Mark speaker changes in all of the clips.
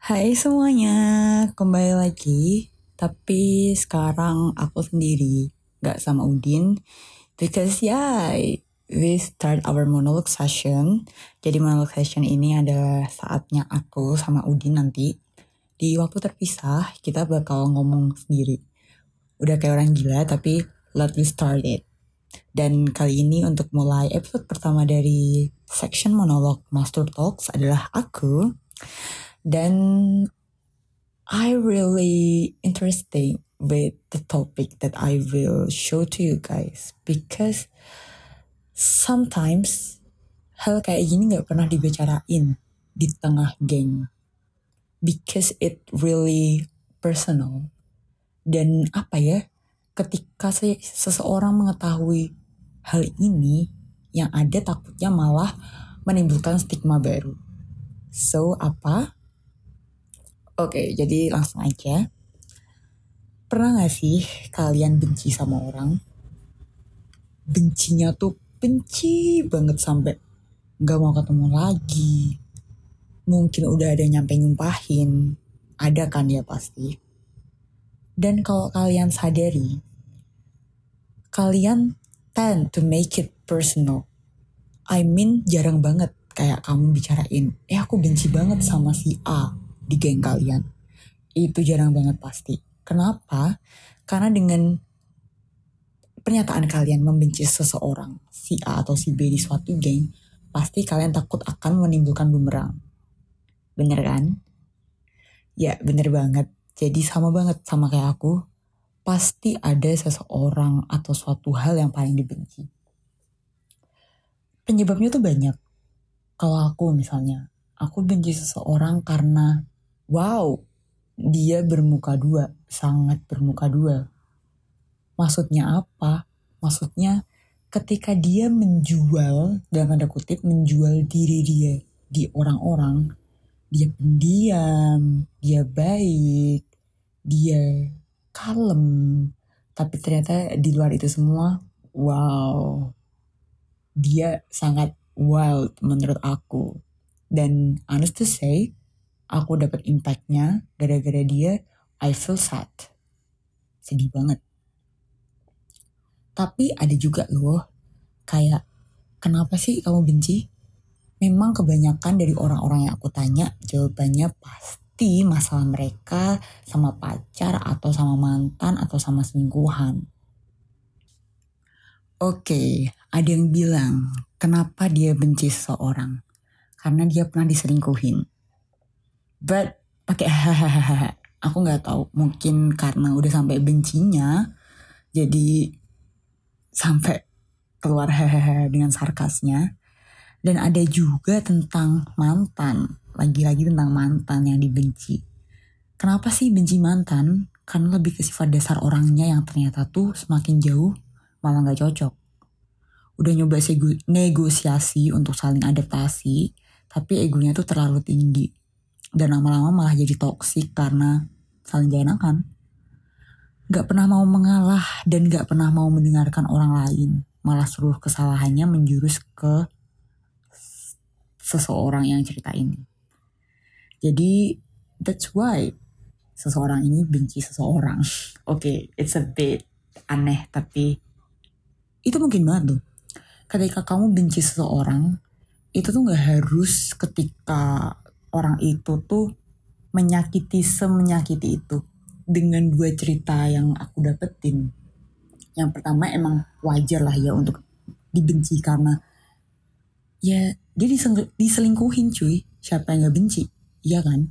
Speaker 1: Hai semuanya, kembali lagi. Tapi sekarang aku sendiri, gak sama Udin. Because yeah, we start our monologue session. Jadi monologue session ini adalah saatnya aku sama Udin nanti. Di waktu terpisah, kita bakal ngomong sendiri. Udah kayak orang gila, tapi let me start it. Dan kali ini untuk mulai episode pertama dari section monolog Master Talks adalah aku. Dan I really interesting with the topic that I will show to you guys because sometimes hal kayak gini nggak pernah dibicarain di tengah geng because it really personal. Dan apa ya ketika se- seseorang mengetahui hal ini yang ada takutnya malah menimbulkan stigma baru. So apa Oke, jadi langsung aja. Pernah gak sih kalian benci sama orang? Bencinya tuh benci banget sampai gak mau ketemu lagi. Mungkin udah ada nyampe nyumpahin. Ada kan ya pasti. Dan kalau kalian sadari, kalian tend to make it personal. I mean jarang banget kayak kamu bicarain, eh aku benci banget sama si A di geng kalian. Itu jarang banget pasti. Kenapa? Karena dengan pernyataan kalian membenci seseorang, si A atau si B di suatu geng, pasti kalian takut akan menimbulkan bumerang. Bener kan? Ya, bener banget. Jadi sama banget sama kayak aku. Pasti ada seseorang atau suatu hal yang paling dibenci. Penyebabnya tuh banyak. Kalau aku misalnya, aku benci seseorang karena wow, dia bermuka dua, sangat bermuka dua. Maksudnya apa? Maksudnya ketika dia menjual, dalam tanda kutip, menjual diri dia di orang-orang, dia pendiam, dia baik, dia kalem, tapi ternyata di luar itu semua, wow, dia sangat wild menurut aku. Dan honest to say, aku dapat impactnya gara-gara dia I feel sad. Sedih banget. Tapi ada juga loh kayak kenapa sih kamu benci? Memang kebanyakan dari orang-orang yang aku tanya jawabannya pasti masalah mereka sama pacar atau sama mantan atau sama selingkuhan. Oke ada yang bilang kenapa dia benci seseorang? Karena dia pernah diselingkuhin but pakai hahaha. Aku nggak tahu mungkin karena udah sampai bencinya jadi sampai keluar hahaha dengan sarkasnya. Dan ada juga tentang mantan lagi-lagi tentang mantan yang dibenci. Kenapa sih benci mantan? Karena lebih ke sifat dasar orangnya yang ternyata tuh semakin jauh malah nggak cocok. Udah nyoba negosiasi untuk saling adaptasi tapi egonya tuh terlalu tinggi dan lama-lama malah jadi toksik karena saling gak enakan. Gak pernah mau mengalah dan gak pernah mau mendengarkan orang lain. Malah seluruh kesalahannya menjurus ke seseorang yang cerita ini. Jadi that's why seseorang ini benci seseorang. Oke, okay, it's a bit aneh tapi itu mungkin banget tuh. Ketika kamu benci seseorang, itu tuh gak harus ketika orang itu tuh menyakiti semenyakiti itu dengan dua cerita yang aku dapetin. Yang pertama emang wajar lah ya untuk dibenci karena ya dia diselingkuhin cuy. Siapa yang gak benci? Iya kan?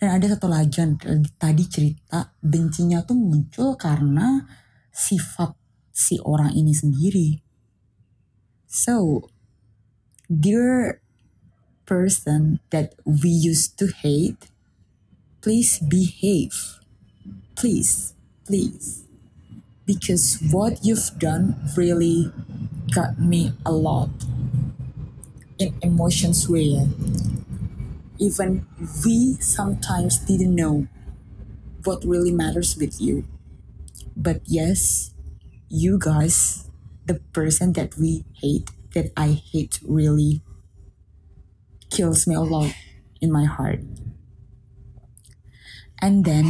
Speaker 1: Dan ada satu lagi yang tadi cerita bencinya tuh muncul karena sifat si orang ini sendiri. So, dear person that we used to hate, please behave. Please, please. Because what you've done really got me a lot in emotions way. Even we sometimes didn't know what really matters with you. But yes, you guys, the person that we hate, that I hate really kills me a lot in my heart. and then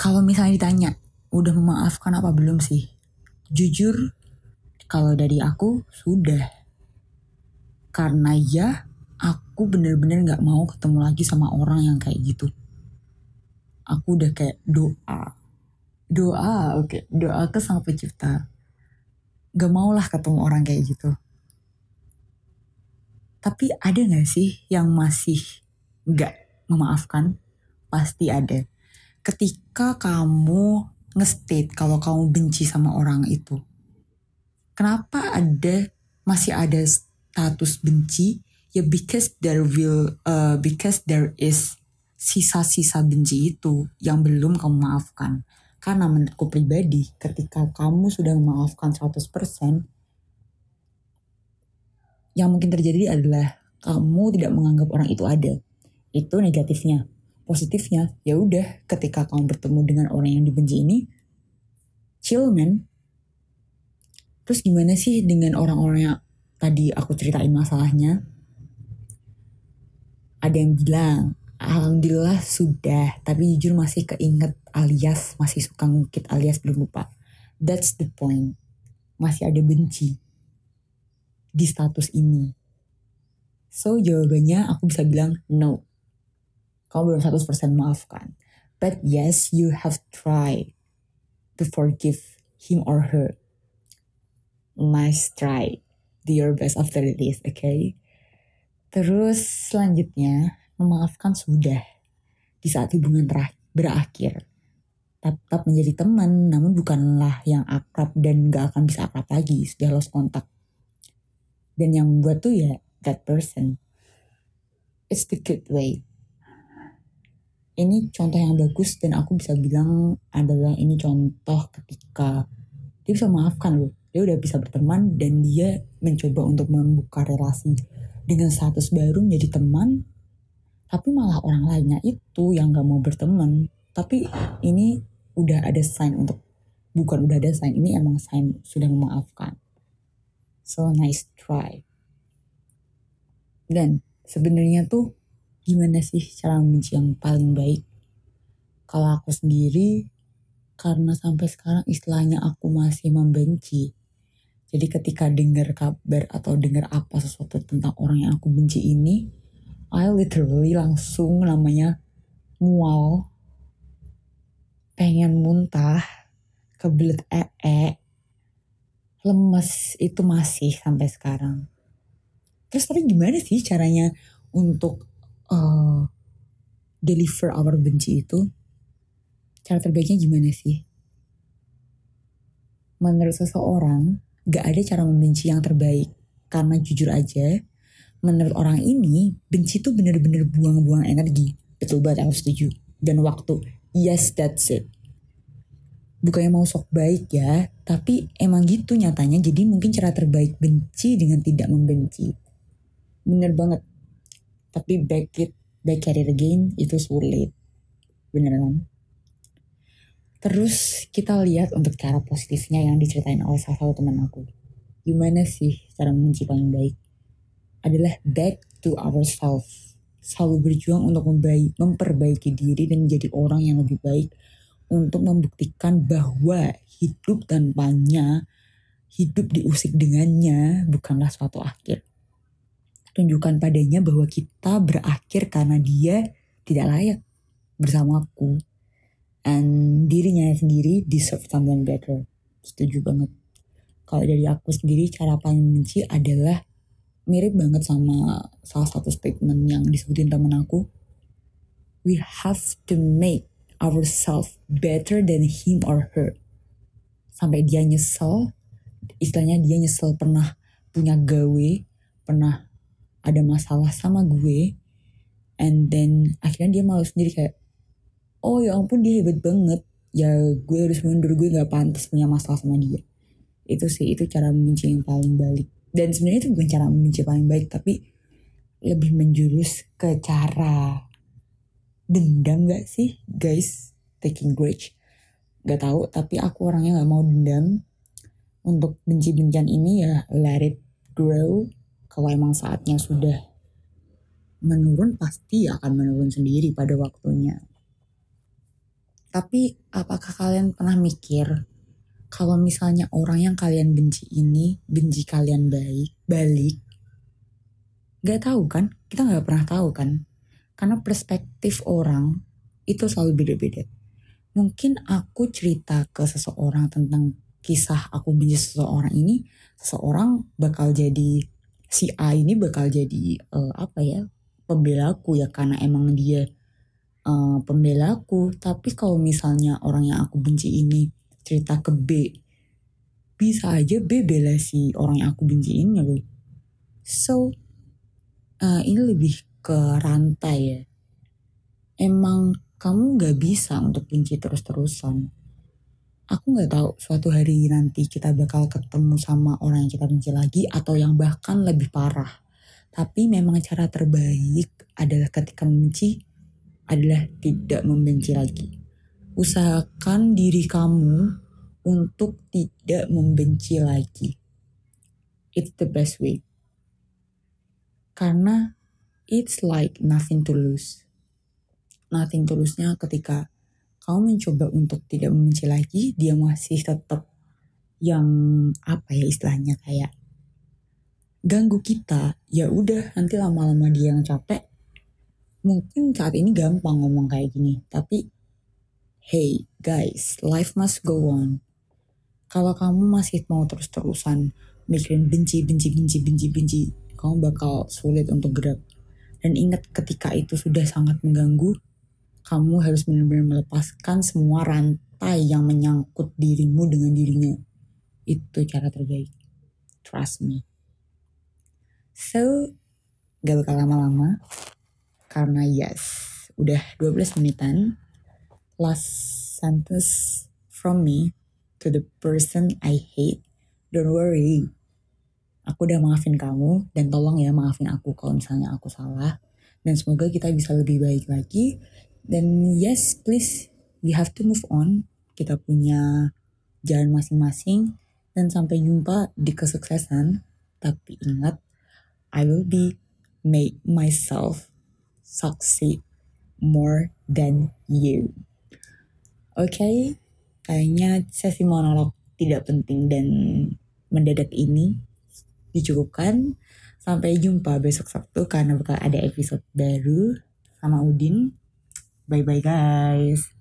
Speaker 1: kalau misalnya ditanya udah memaafkan apa belum sih? Jujur kalau dari aku sudah. Karena ya aku bener-bener gak mau ketemu lagi sama orang yang kayak gitu. Aku udah kayak doa. Doa oke. Okay. doa ke sang pencipta. Gak mau lah ketemu orang kayak gitu tapi ada gak sih yang masih gak memaafkan? Pasti ada. Ketika kamu nge-state kalau kamu benci sama orang itu kenapa ada masih ada status benci? Ya because there will uh, because there is sisa-sisa benci itu yang belum kamu maafkan. Karena menurutku pribadi ketika kamu sudah memaafkan 100% yang mungkin terjadi adalah kamu tidak menganggap orang itu ada itu negatifnya positifnya ya udah ketika kamu bertemu dengan orang yang dibenci ini chill man Terus gimana sih dengan orang-orang yang tadi aku ceritain masalahnya? Ada yang bilang, Alhamdulillah sudah, tapi jujur masih keinget alias masih suka ngukit alias belum lupa. That's the point. Masih ada benci di status ini. So jawabannya aku bisa bilang no. Kamu belum 100% maafkan. But yes, you have tried to forgive him or her nice try. Do your best after this? Okay? Terus selanjutnya, memaafkan sudah. Di saat hubungan berakhir. Tetap menjadi teman, namun bukanlah yang akrab dan gak akan bisa akrab lagi. Sudah lost kontak. Dan yang membuat tuh ya that person. It's the good way. Ini contoh yang bagus dan aku bisa bilang adalah ini contoh ketika dia bisa maafkan loh dia udah bisa berteman dan dia mencoba untuk membuka relasi dengan status baru menjadi teman tapi malah orang lainnya itu yang gak mau berteman tapi ini udah ada sign untuk bukan udah ada sign ini emang sign sudah memaafkan so nice try. Dan sebenarnya tuh gimana sih cara membenci yang paling baik? Kalau aku sendiri karena sampai sekarang istilahnya aku masih membenci. Jadi ketika dengar kabar atau dengar apa sesuatu tentang orang yang aku benci ini, I literally langsung namanya mual, pengen muntah, kebelet ee, lemes itu masih sampai sekarang. Terus tapi gimana sih caranya untuk uh, deliver our benci itu? Cara terbaiknya gimana sih? Menurut seseorang, gak ada cara membenci yang terbaik. Karena jujur aja, menurut orang ini, benci tuh bener-bener buang-buang energi. Betul banget, aku setuju. Dan waktu, yes that's it. Bukannya mau sok baik ya, tapi emang gitu nyatanya. Jadi mungkin cara terbaik benci dengan tidak membenci. Bener banget. Tapi back it, back at it again, itu sulit. Beneran. Terus kita lihat untuk cara positifnya yang diceritain oleh salah satu teman aku. Gimana sih cara membenci paling baik? Adalah back to ourselves. Selalu berjuang untuk membaik, memperbaiki diri dan menjadi orang yang lebih baik untuk membuktikan bahwa hidup tanpanya, hidup diusik dengannya bukanlah suatu akhir. Tunjukkan padanya bahwa kita berakhir karena dia tidak layak bersamaku and dirinya sendiri deserve something better. Setuju banget. Kalau dari aku sendiri cara paling benci adalah mirip banget sama salah satu statement yang disebutin temen aku. We have to make ourselves better than him or her. Sampai dia nyesel, istilahnya dia nyesel pernah punya gawe, pernah ada masalah sama gue, and then akhirnya dia malu sendiri kayak, oh ya ampun dia hebat banget. Ya gue harus mundur gue nggak pantas punya masalah sama dia. Itu sih itu cara membenci yang paling balik. Dan sebenarnya itu bukan cara membenci paling baik tapi lebih menjurus ke cara dendam gak sih guys taking grudge gak tahu tapi aku orangnya nggak mau dendam untuk benci-bencian ini ya let it grow kalau emang saatnya sudah menurun pasti akan menurun sendiri pada waktunya. Tapi apakah kalian pernah mikir kalau misalnya orang yang kalian benci ini benci kalian baik balik? Gak tahu kan? Kita gak pernah tahu kan? Karena perspektif orang itu selalu beda-beda. Mungkin aku cerita ke seseorang tentang kisah aku benci seseorang ini, seseorang bakal jadi si A ini bakal jadi uh, apa ya pembelaku ya karena emang dia uh, pembelaku tapi kalau misalnya orang yang aku benci ini cerita ke B bisa aja B bela si orang yang aku benci ini loh so uh, ini lebih ke rantai ya emang kamu gak bisa untuk benci terus-terusan aku nggak tahu suatu hari nanti kita bakal ketemu sama orang yang kita benci lagi atau yang bahkan lebih parah tapi memang cara terbaik adalah ketika membenci adalah tidak membenci lagi. Usahakan diri kamu untuk tidak membenci lagi. It's the best way. Karena it's like nothing to lose. Nothing to lose-nya ketika kamu mencoba untuk tidak membenci lagi, dia masih tetap yang apa ya istilahnya kayak ganggu kita, ya udah nanti lama-lama dia yang capek. Mungkin saat ini gampang ngomong kayak gini, tapi hey guys, life must go on. Kalau kamu masih mau terus-terusan mikirin benci, benci, benci, benci, benci, kamu bakal sulit untuk gerak. Dan ingat ketika itu sudah sangat mengganggu, kamu harus benar-benar melepaskan semua rantai yang menyangkut dirimu dengan dirinya. Itu cara terbaik. Trust me. So, gak bakal lama-lama. Karena yes, udah 12 menitan. Last sentence from me to the person I hate. Don't worry. Aku udah maafin kamu dan tolong ya maafin aku kalau misalnya aku salah. Dan semoga kita bisa lebih baik lagi. Dan yes, please, we have to move on. Kita punya jalan masing-masing. Dan sampai jumpa di kesuksesan. Tapi ingat, I will be make myself succeed more than you. Oke, okay? kayaknya sesi monolog tidak penting dan mendadak ini dicukupkan. Sampai jumpa besok Sabtu karena bakal ada episode baru sama Udin. Bye bye guys.